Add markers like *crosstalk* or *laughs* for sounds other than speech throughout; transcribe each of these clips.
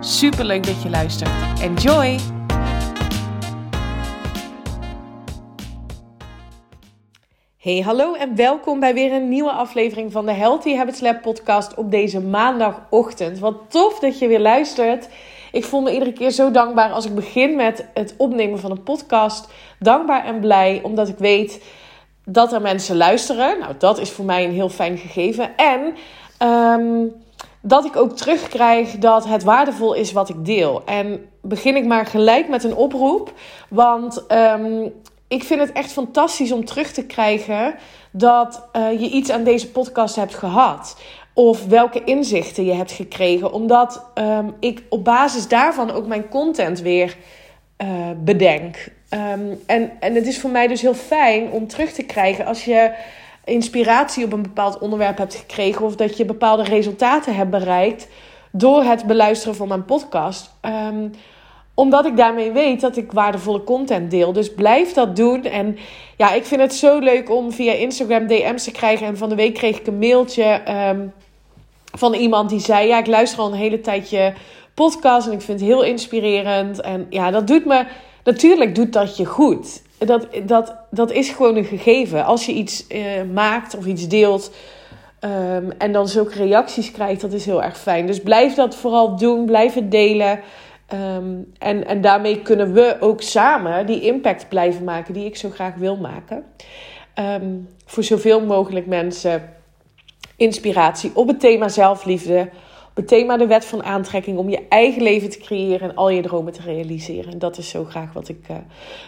Super leuk dat je luistert. Enjoy! Hey, hallo en welkom bij weer een nieuwe aflevering van de Healthy Habits Lab podcast op deze maandagochtend. Wat tof dat je weer luistert. Ik voel me iedere keer zo dankbaar als ik begin met het opnemen van een podcast. Dankbaar en blij omdat ik weet dat er mensen luisteren. Nou, dat is voor mij een heel fijn gegeven. En ehm, dat ik ook terugkrijg dat het waardevol is wat ik deel. En begin ik maar gelijk met een oproep. Want um, ik vind het echt fantastisch om terug te krijgen dat uh, je iets aan deze podcast hebt gehad. Of welke inzichten je hebt gekregen. Omdat um, ik op basis daarvan ook mijn content weer uh, bedenk. Um, en, en het is voor mij dus heel fijn om terug te krijgen als je inspiratie op een bepaald onderwerp hebt gekregen. Of dat je bepaalde resultaten hebt bereikt door het beluisteren van mijn podcast. Um, omdat ik daarmee weet dat ik waardevolle content deel. Dus blijf dat doen. En ja, ik vind het zo leuk om via Instagram DM's te krijgen. En van de week kreeg ik een mailtje um, van iemand die zei: Ja, ik luister al een hele tijdje podcast. En ik vind het heel inspirerend. En ja, dat doet me. Natuurlijk doet dat je goed. Dat, dat, dat is gewoon een gegeven. Als je iets uh, maakt of iets deelt. Um, en dan zulke reacties krijgt, dat is heel erg fijn. Dus blijf dat vooral doen. Blijf het delen. Um, en, en daarmee kunnen we ook samen die impact blijven maken die ik zo graag wil maken. Um, voor zoveel mogelijk mensen inspiratie op het thema zelfliefde, het thema de wet van aantrekking, om je eigen leven te creëren en al je dromen te realiseren. En dat is zo graag wat ik, uh,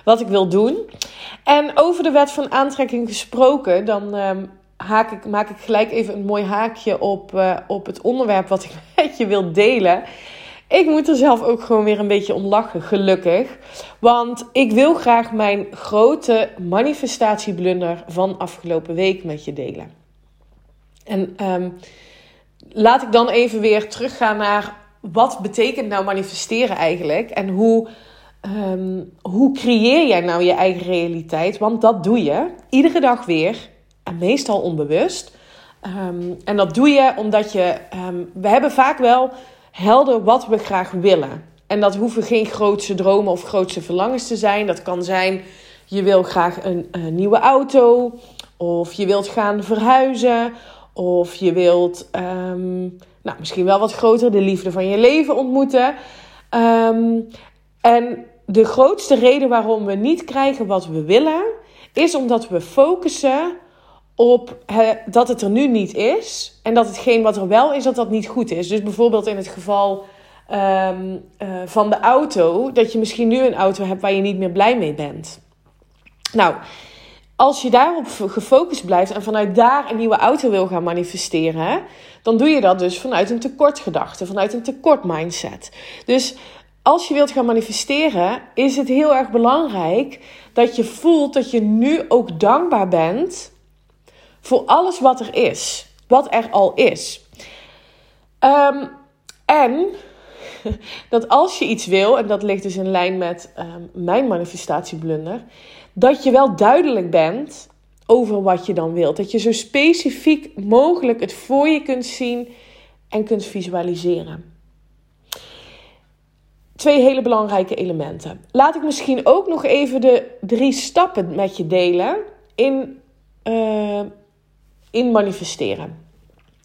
wat ik wil doen. En over de wet van aantrekking gesproken, dan um, haak ik, maak ik gelijk even een mooi haakje op, uh, op het onderwerp wat ik *laughs* met je wil delen. Ik moet er zelf ook gewoon weer een beetje om lachen, gelukkig. Want ik wil graag mijn grote manifestatieblunder van afgelopen week met je delen. En um, laat ik dan even weer teruggaan naar wat betekent nou manifesteren eigenlijk? En hoe, um, hoe creëer jij nou je eigen realiteit? Want dat doe je iedere dag weer en meestal onbewust. Um, en dat doe je omdat je. we hebben vaak wel helder wat we graag willen. En dat hoeven geen grootste dromen of grootste verlangens te zijn. Dat kan zijn, je wil graag een, een nieuwe auto. Of je wilt gaan verhuizen. Of je wilt um, nou, misschien wel wat groter de liefde van je leven ontmoeten. Um, en de grootste reden waarom we niet krijgen wat we willen, is omdat we focussen op dat het er nu niet is. En dat hetgeen wat er wel is, dat dat niet goed is. Dus bijvoorbeeld in het geval um, uh, van de auto, dat je misschien nu een auto hebt waar je niet meer blij mee bent. Nou, als je daarop gefocust blijft en vanuit daar een nieuwe auto wil gaan manifesteren, dan doe je dat dus vanuit een tekortgedachte, vanuit een tekort mindset. Dus als je wilt gaan manifesteren, is het heel erg belangrijk dat je voelt dat je nu ook dankbaar bent voor alles wat er is, wat er al is. Um, en *laughs* dat als je iets wil, en dat ligt dus in lijn met um, mijn manifestatieblunder, dat je wel duidelijk bent over wat je dan wilt. Dat je zo specifiek mogelijk het voor je kunt zien en kunt visualiseren. Twee hele belangrijke elementen. Laat ik misschien ook nog even de drie stappen met je delen in, uh, in manifesteren.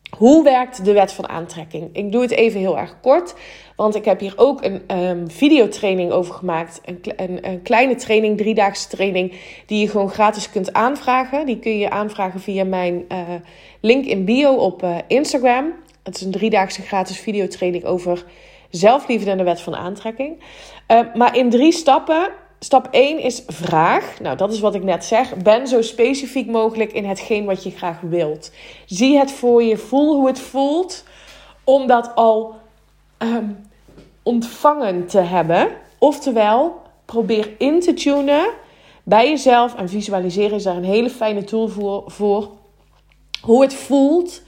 Hoe werkt de wet van aantrekking? Ik doe het even heel erg kort, want ik heb hier ook een um, videotraining over gemaakt. Een, een, een, kleine training, driedaagse training, die je gewoon gratis kunt aanvragen. Die kun je aanvragen via mijn uh, link in bio op uh, Instagram. Het is een driedaagse gratis videotraining over zelfliefde en de wet van aantrekking. Uh, maar in drie stappen Stap 1 is vraag. Nou, dat is wat ik net zeg. Ben zo specifiek mogelijk in hetgeen wat je graag wilt. Zie het voor je, voel hoe het voelt om dat al um, ontvangen te hebben. Oftewel, probeer in te tunen bij jezelf. En visualiseren is daar een hele fijne tool voor. voor hoe het voelt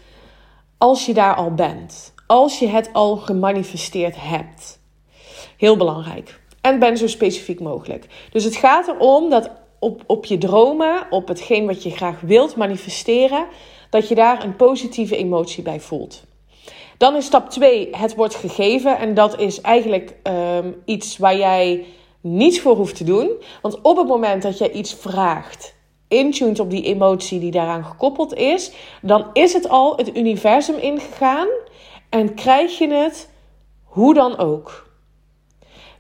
als je daar al bent. Als je het al gemanifesteerd hebt. Heel belangrijk. En ben zo specifiek mogelijk. Dus het gaat erom dat op, op je dromen, op hetgeen wat je graag wilt manifesteren, dat je daar een positieve emotie bij voelt. Dan is stap 2, het wordt gegeven. En dat is eigenlijk um, iets waar jij niets voor hoeft te doen. Want op het moment dat jij iets vraagt, intuned op die emotie die daaraan gekoppeld is, dan is het al het universum ingegaan en krijg je het hoe dan ook.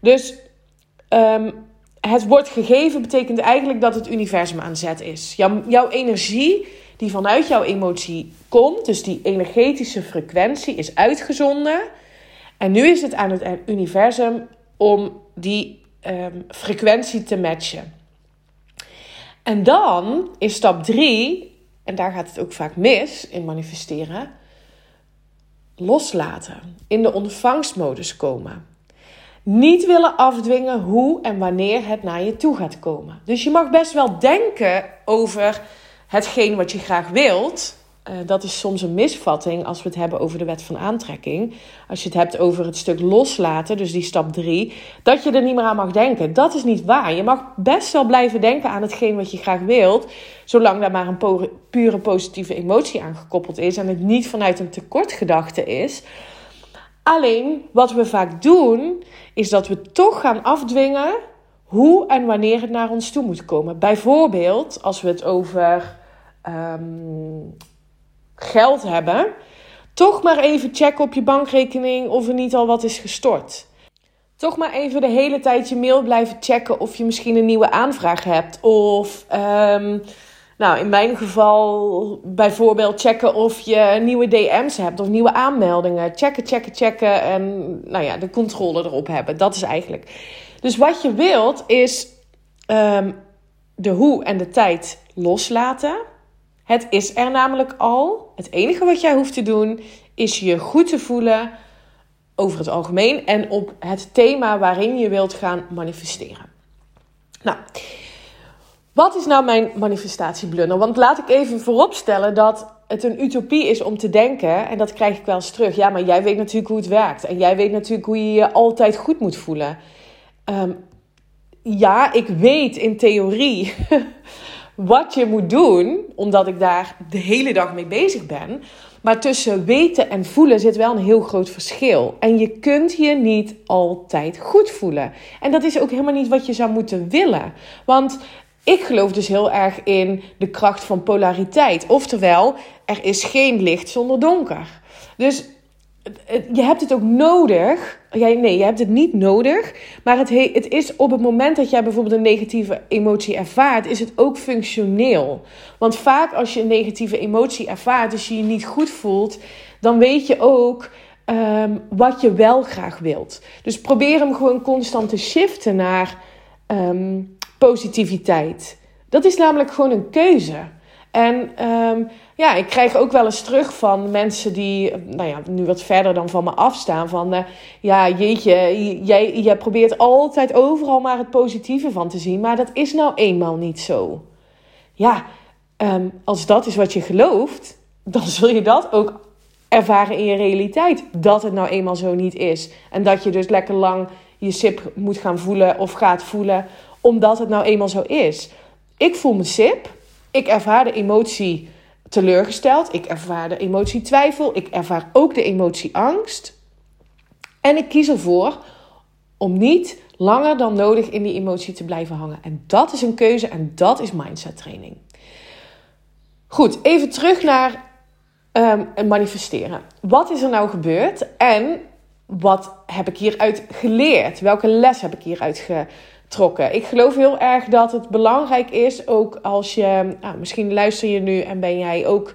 Dus um, het wordt gegeven betekent eigenlijk dat het universum aan zet is. Jouw, energie die vanuit jouw emotie komt, dus die energetische frequentie is uitgezonden. En nu is het aan het universum om die um, frequentie te matchen. En dan is stap 3, en daar gaat het ook vaak mis in manifesteren, loslaten. In de ontvangstmodus komen. Niet willen afdwingen hoe en wanneer het naar je toe gaat komen. Dus je mag best wel denken over hetgeen wat je graag wilt. Uh, dat is soms een misvatting als we het hebben over de wet van aantrekking. Als je het hebt over het stuk loslaten, dus die stap 3, dat je er niet meer aan mag denken. Dat is niet waar. Je mag best wel blijven denken aan hetgeen wat je graag wilt, zolang daar maar een pure positieve emotie aan gekoppeld is en het niet vanuit een tekortgedachte is. Alleen wat we vaak doen, is dat we toch gaan afdwingen hoe en wanneer het naar ons toe moet komen. Bijvoorbeeld als we het over um, geld hebben, toch maar even checken op je bankrekening of er niet al wat is gestort. Toch maar even de hele tijd je mail blijven checken of je misschien een nieuwe aanvraag hebt. Of um, nou, in mijn geval bijvoorbeeld checken of je nieuwe DM's hebt of nieuwe aanmeldingen. Checken, checken, checken en nou ja, de controle erop hebben. Dat is eigenlijk. Dus wat je wilt is um, de hoe en de tijd loslaten. Het is er namelijk al. Het enige wat jij hoeft te doen is je goed te voelen over het algemeen en op het thema waarin je wilt gaan manifesteren. Nou, wat is nou mijn manifestatieblunder? Want laat ik even vooropstellen dat het een utopie is om te denken, en dat krijg ik wel eens terug. Ja, maar jij weet natuurlijk hoe het werkt. En jij weet natuurlijk hoe je je altijd goed moet voelen. Um, ja, ik weet in theorie *laughs* wat je moet doen, omdat ik daar de hele dag mee bezig ben. Maar tussen weten en voelen zit wel een heel groot verschil. En je kunt je niet altijd goed voelen. En dat is ook helemaal niet wat je zou moeten willen. Want ik geloof dus heel erg in de kracht van polariteit. Oftewel, er is geen licht zonder donker. Dus je hebt het ook nodig. nee, je hebt het niet nodig. Maar het, het is op het moment dat jij bijvoorbeeld een negatieve emotie ervaart, is het ook functioneel. Want vaak als je een negatieve emotie ervaart, dus je je niet goed voelt, dan weet je ook um, wat je wel graag wilt. Dus probeer hem gewoon constant te shiften naar um, positiviteit. Dat is namelijk gewoon een keuze. En um, ja, ik krijg ook wel eens terug van mensen die, nou ja, nu wat verder dan van me afstaan. Van, uh, ja, jeetje, jij, jij probeert altijd overal maar het positieve van te zien. Maar dat is nou eenmaal niet zo. Ja, um, als dat is wat je gelooft, dan zul je dat ook ervaren in je realiteit. Dat het nou eenmaal zo niet is. En dat je dus lekker lang je sip moet gaan voelen of gaat voelen, omdat het nou eenmaal zo is. Ik voel me sip. Ik ervaar de emotie teleurgesteld. Ik ervaar de emotie twijfel. Ik ervaar ook de emotie angst. En ik kies ervoor om niet langer dan nodig in die emotie te blijven hangen. En dat is een keuze en dat is mindset training. Goed, even terug naar um, manifesteren. Wat is er nou gebeurd en wat heb ik hieruit geleerd? Welke les heb ik hieruit geleerd? Trokken. Ik geloof heel erg dat het belangrijk is, ook als je, nou, misschien luister je nu en ben jij ook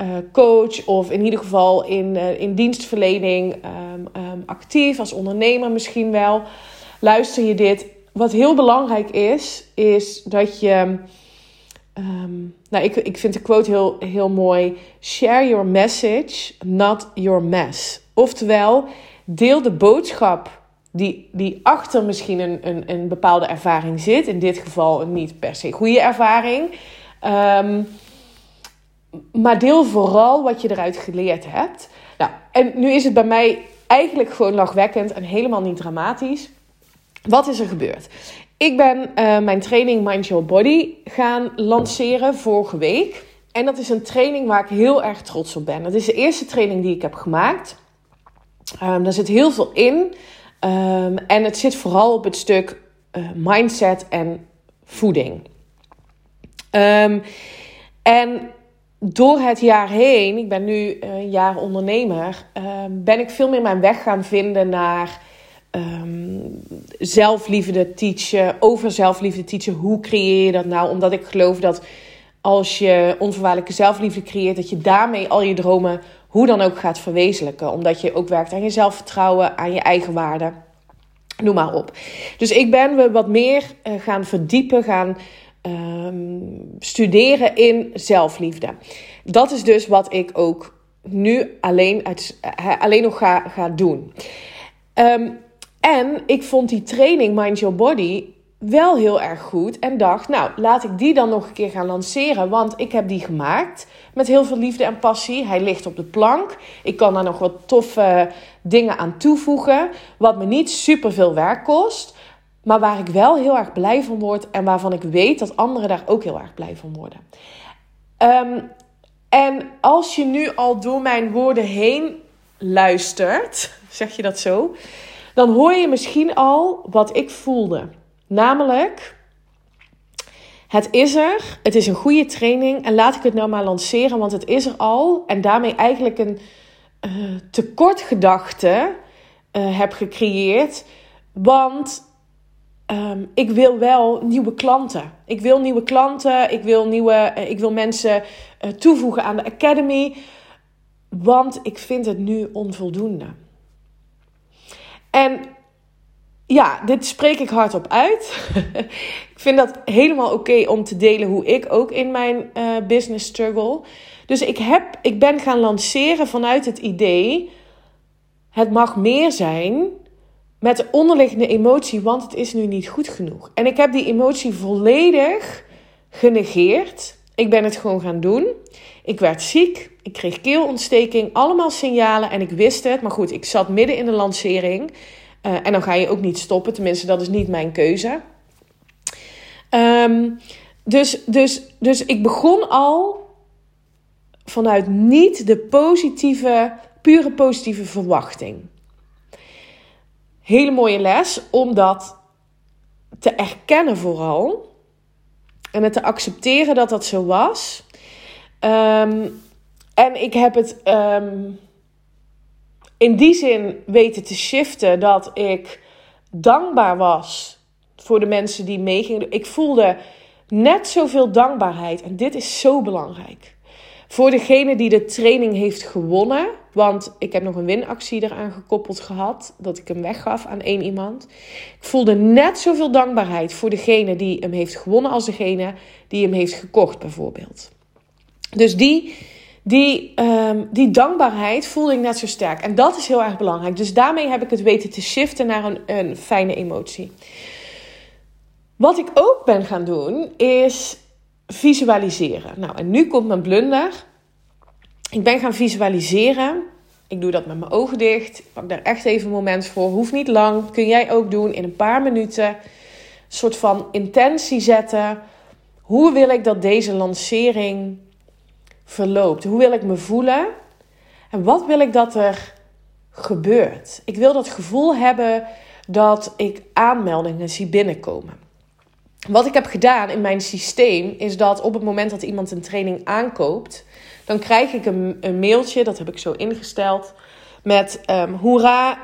uh, coach of in ieder geval in, uh, in dienstverlening um, um, actief, als ondernemer misschien wel. Luister je dit. Wat heel belangrijk is, is dat je. Um, nou, ik, ik vind de quote heel, heel mooi. Share your message, not your mess. Oftewel, deel de boodschap die, die achter misschien een, een, een bepaalde ervaring zit. In dit geval een niet per se goede ervaring. Ehm, maar deel vooral wat je eruit geleerd hebt. Nou, en nu is het bij mij eigenlijk gewoon lachwekkend en helemaal niet dramatisch. Wat is er gebeurd? Ik ben uh, mijn training Mind Your Body gaan lanceren vorige week. En dat is een training waar ik heel erg trots op ben. Dat is de eerste training die ik heb gemaakt. Um, daar zit heel veel in. Um, en het zit vooral op het stuk uh, mindset en voeding. Um, en door het jaar heen, ik ben nu een jaar ondernemer, ben ik veel meer mijn weg gaan vinden naar um, zelfliefde teachen, over zelfliefde teachen. Hoe creëer je dat nou? Omdat ik geloof dat als je onvoorwaardelijke zelfliefde creëert, dat je daarmee al je dromen hoe dan ook gaat verwezenlijken. Omdat je ook werkt aan je zelfvertrouwen, aan je eigen waarde. Noem maar op. Dus ik ben we wat meer uh, gaan verdiepen, gaan um, studeren in zelfliefde. Dat is dus wat ik ook nu alleen, uit, uh, alleen nog ga, ga doen. Um, en ik vond die training Mind Your Body wel heel erg goed. En dacht, nou, laat ik die dan nog een keer gaan lanceren. Want ik heb die gemaakt met heel veel liefde en passie. Hij ligt op de plank. Ik kan daar nog wat toffe dingen aan toevoegen. Wat me niet super veel werk kost. Maar waar ik wel heel erg blij van word. En waarvan ik weet dat anderen daar ook heel erg blij van worden. Um, en als je nu al door mijn woorden heen luistert. *laughs* Zeg je dat zo? dan hoor je misschien al wat ik voelde. Namelijk, het is er, het is een goede training en laat ik het nou maar lanceren, want het is er al. En daarmee eigenlijk een uh, tekortgedachte uh, heb gecreëerd. Want um, ik wil wel nieuwe klanten. Ik wil nieuwe klanten, ik wil, nieuwe, uh, ik wil mensen toevoegen aan de Academy. Want ik vind het nu onvoldoende. En ja, dit spreek ik hardop uit. *laughs* ik vind dat helemaal oké om te delen hoe ik ook in mijn uh, business struggle. Dus ik, heb, ik ben gaan lanceren vanuit het idee: het mag meer zijn met de onderliggende emotie, want het is nu niet goed genoeg. En ik heb die emotie volledig genegeerd. Ik ben het gewoon gaan doen. Ik werd ziek, ik kreeg keelontsteking, allemaal signalen en ik wist het. Maar goed, ik zat midden in de lancering. Uh, en dan ga je ook niet stoppen, tenminste, dat is niet mijn keuze. Um, dus, dus, dus ik begon al vanuit niet de positieve, pure positieve verwachting. Hele mooie les om dat te erkennen vooral. En het te accepteren dat dat zo was. Um, en ik heb het um, in die zin weten te shiften dat ik dankbaar was voor de mensen die meegingen. Ik voelde net zoveel dankbaarheid. En dit is zo belangrijk. Voor degene die de training heeft gewonnen. Want ik heb nog een winactie eraan gekoppeld gehad. Dat ik hem weggaf aan één iemand. Ik voelde net zoveel dankbaarheid voor degene die hem heeft gewonnen. Als degene die hem heeft gekocht, bijvoorbeeld. Dus die, die, um, die dankbaarheid voelde ik net zo sterk. En dat is heel erg belangrijk. Dus daarmee heb ik het weten te shiften naar een, een fijne emotie. Wat ik ook ben gaan doen is visualiseren. Nou, en nu komt mijn blunder. Ik ben gaan visualiseren. Ik doe dat met mijn ogen dicht. Ik pak daar echt even een moment voor. Hoeft niet lang. Kun jij ook doen in een paar minuten. Een soort van intentie zetten. Hoe wil ik dat deze lancering verloopt? Hoe wil ik me voelen? En wat wil ik dat er gebeurt? Ik wil dat gevoel hebben dat ik aanmeldingen zie binnenkomen. Wat ik heb gedaan in mijn systeem is dat op het moment dat iemand een training aankoopt, dan krijg ik een, een mailtje, dat heb ik zo ingesteld, met um, hoera,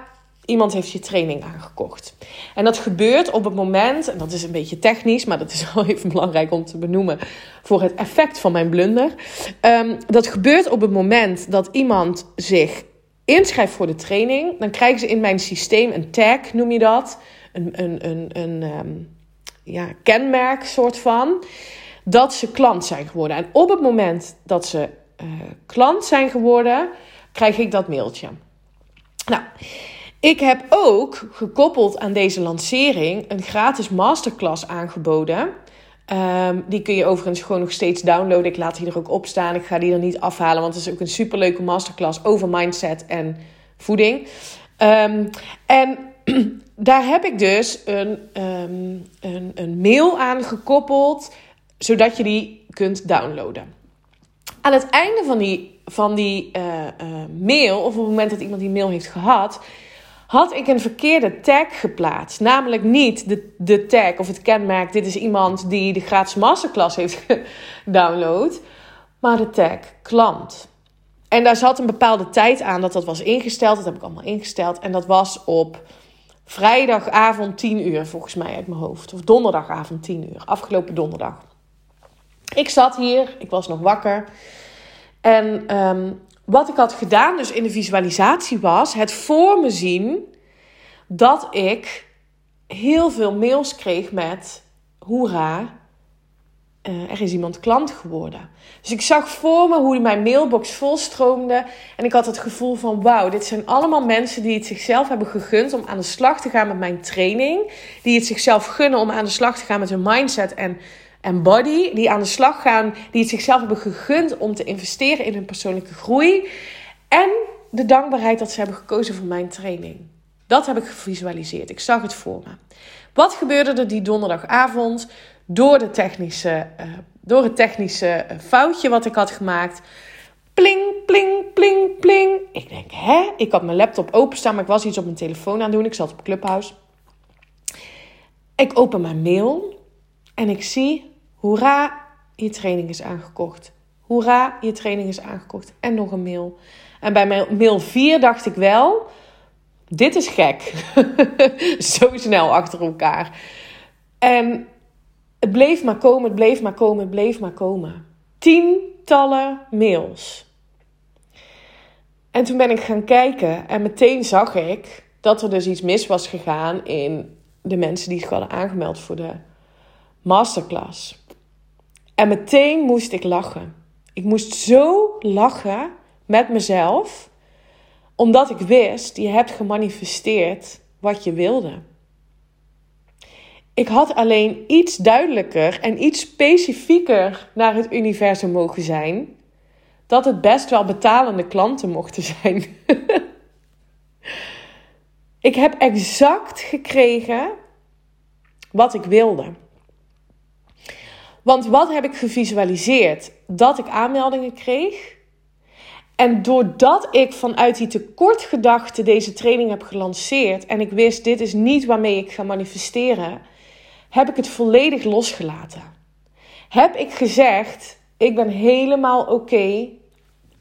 iemand heeft je training aangekocht. En dat gebeurt op het moment, en dat is een beetje technisch, maar dat is *laughs* wel even belangrijk om te benoemen voor het effect van mijn blunder. Um, dat gebeurt op het moment dat iemand zich inschrijft voor de training. Dan krijgen ze in mijn systeem een tag, noem je dat. Een, een, een, een um, ja, kenmerk soort van. Dat ze klant zijn geworden. En op het moment dat ze uh, klant zijn geworden, krijg ik dat mailtje. Nou, Ik heb ook gekoppeld aan deze lancering een gratis masterclass aangeboden. Um, die kun je overigens gewoon nog steeds downloaden. Ik laat die er ook op staan. Ik ga die er niet afhalen, want het is ook een superleuke masterclass over mindset en voeding. Um, en *clears throat* daar heb ik dus een, um, een, een mail aan gekoppeld, zodat je die kunt downloaden. Aan het einde van die, van die uh, uh, mail, of op het moment dat iemand die mail heeft gehad, had ik een verkeerde tag geplaatst. Namelijk niet de, de tag of het kenmerk: dit is iemand die de gratis masterclass heeft *laughs* gedownload, maar de tag klant. En daar zat een bepaalde tijd aan dat dat was ingesteld. Dat heb ik allemaal ingesteld. En dat was op vrijdagavond 10 uur, volgens mij uit mijn hoofd. Of donderdagavond 10 uur, afgelopen donderdag. Ik zat hier, ik was nog wakker. En um, wat ik had gedaan, dus in de visualisatie, was het voor me zien dat ik heel veel mails kreeg met: Hoera, uh, er is iemand klant geworden. Dus ik zag voor me hoe mijn mailbox volstroomde. En ik had het gevoel van: wauw, dit zijn allemaal mensen die het zichzelf hebben gegund om aan de slag te gaan met mijn training. Die het zichzelf gunnen om aan de slag te gaan met hun mindset en en body, die aan de slag gaan, die het zichzelf hebben gegund om te investeren in hun persoonlijke groei. En de dankbaarheid dat ze hebben gekozen voor mijn training. Dat heb ik gevisualiseerd. Ik zag het voor me. Wat gebeurde er die donderdagavond door, de technische, uh, door het technische eh, foutje wat ik had gemaakt? Pling, pling, pling, pling. Ik denk, hè? Ik had mijn laptop openstaan, maar ik was iets op mijn telefoon aan het doen. Ik zat op Clubhouse. Ik open mijn mail en ik zie Hoera, je training is aangekocht. Hoera, je training is aangekocht. En nog een mail. En bij mail 4 dacht ik wel, dit is gek. *laughs* Zo snel achter elkaar. En het bleef maar komen, het bleef maar komen, het bleef maar komen. Tientallen mails. En toen ben ik gaan kijken en meteen zag ik dat er dus iets mis was gegaan in de mensen die zich hadden aangemeld voor de masterclass. En meteen moest ik lachen. Ik moest zo lachen met mezelf, omdat ik wist, je hebt gemanifesteerd wat je wilde. Ik had alleen iets duidelijker en iets specifieker naar het universum mogen zijn, dat het best wel betalende klanten mochten zijn. *laughs* ik heb exact gekregen wat ik wilde. Want wat heb ik gevisualiseerd? Dat ik aanmeldingen kreeg. En doordat ik vanuit die tekortgedachte deze training heb gelanceerd en ik wist dit is niet waarmee ik ga manifesteren, heb ik het volledig losgelaten. Heb ik gezegd: ik ben helemaal oké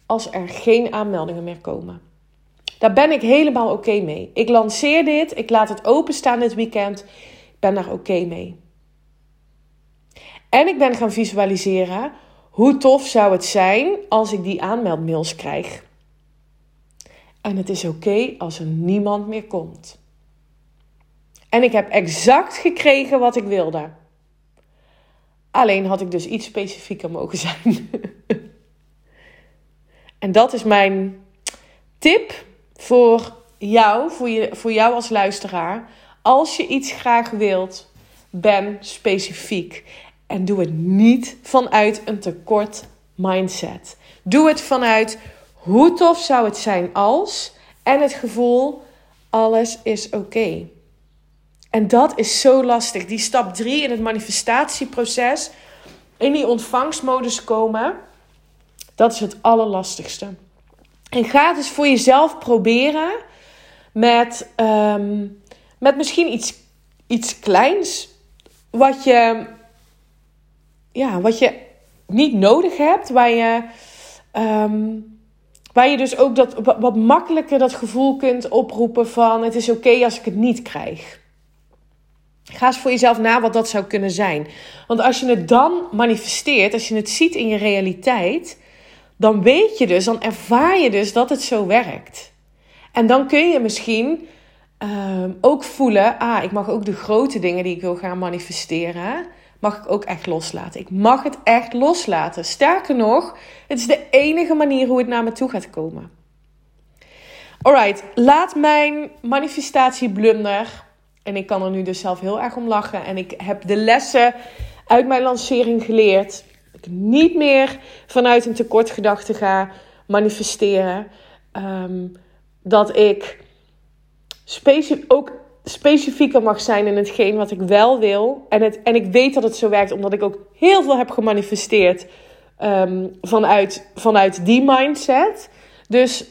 als er geen aanmeldingen meer komen. Daar ben ik helemaal oké mee. Ik lanceer dit, ik laat het openstaan dit weekend. Ik ben daar oké mee. En ik ben gaan visualiseren hoe tof zou het zijn als ik die aanmeldmails krijg. En het is oké als er niemand meer komt. En ik heb exact gekregen wat ik wilde. Alleen had ik dus iets specifieker mogen zijn. *laughs* en dat is mijn tip voor jou, voor, je, voor jou als luisteraar. Als je iets graag wilt, ben specifiek. En doe het niet vanuit een tekort mindset. Doe het vanuit hoe tof zou het zijn als en het gevoel alles is oké. En dat is zo lastig. Die stap 3 in het manifestatieproces, in die ontvangstmodus komen, dat is het allerlastigste. En ga dus voor jezelf proberen met, um, met misschien iets, iets kleins. Wat je ja, wat je niet nodig hebt, waar je, um, waar je dus ook dat, wat makkelijker dat gevoel kunt oproepen van het is oké als ik het niet krijg. Ga eens voor jezelf na wat dat zou kunnen zijn. Want als je het dan manifesteert, als je het ziet in je realiteit, dan weet je dus, dan ervaar je dus dat het zo werkt. En dan kun je misschien um, ook voelen, ah, ik mag ook de grote dingen die ik wil gaan manifesteren mag ik ook echt loslaten. Ik mag het echt loslaten. Sterker nog, het is de enige manier hoe het naar me toe gaat komen. Alright, laat mijn manifestatieblunder. En ik kan er nu dus zelf heel erg om lachen. En ik heb de lessen uit mijn lancering geleerd. Ik niet meer vanuit een tekortgedachte ga manifesteren. Ehm, dat ik ook specifieker mag zijn in hetgeen wat ik wel wil. En, het, en ik weet dat het zo werkt, omdat ik ook heel veel heb gemanifesteerd ehm, vanuit, vanuit die mindset. Dus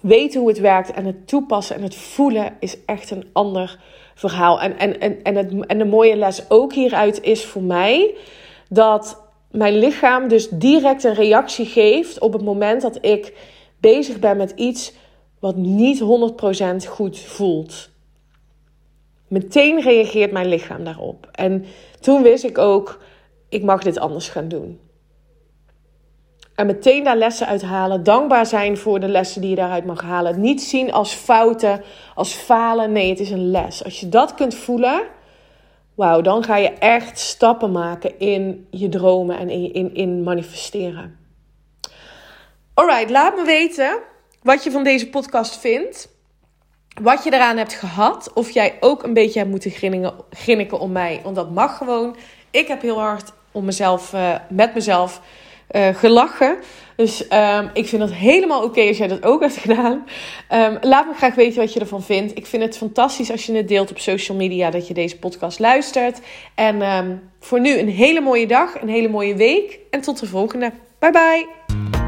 weten hoe het werkt en het toepassen en het voelen is echt een ander verhaal. En, en, en, en, het, en de mooie les ook hieruit is voor mij dat mijn lichaam dus direct een reactie geeft op het moment dat ik bezig ben met iets wat niet 100% goed voelt. Meteen reageert mijn lichaam daarop. En toen wist ik ook, ik mag dit anders gaan doen. En meteen daar lessen uit halen. Dankbaar zijn voor de lessen die je daaruit mag halen. Niet zien als fouten, als falen. Nee, het is een les. Als je dat kunt voelen, wauw, dan ga je echt stappen maken in je dromen en in, in, in manifesteren. Alright, laat me weten wat je van deze podcast vindt. Wat je eraan hebt gehad. Of jij ook een beetje hebt moeten grinniken om mij. Want dat mag gewoon. Ik heb heel hard om mezelf, uh, met mezelf uh, gelachen. Dus um, ik vind het helemaal oké als jij dat ook hebt gedaan. Um, laat me graag weten wat je ervan vindt. Ik vind het fantastisch als je het deelt op social media dat je deze podcast luistert. En um, voor nu een hele mooie dag, een hele mooie week. En tot de volgende. Bye bye.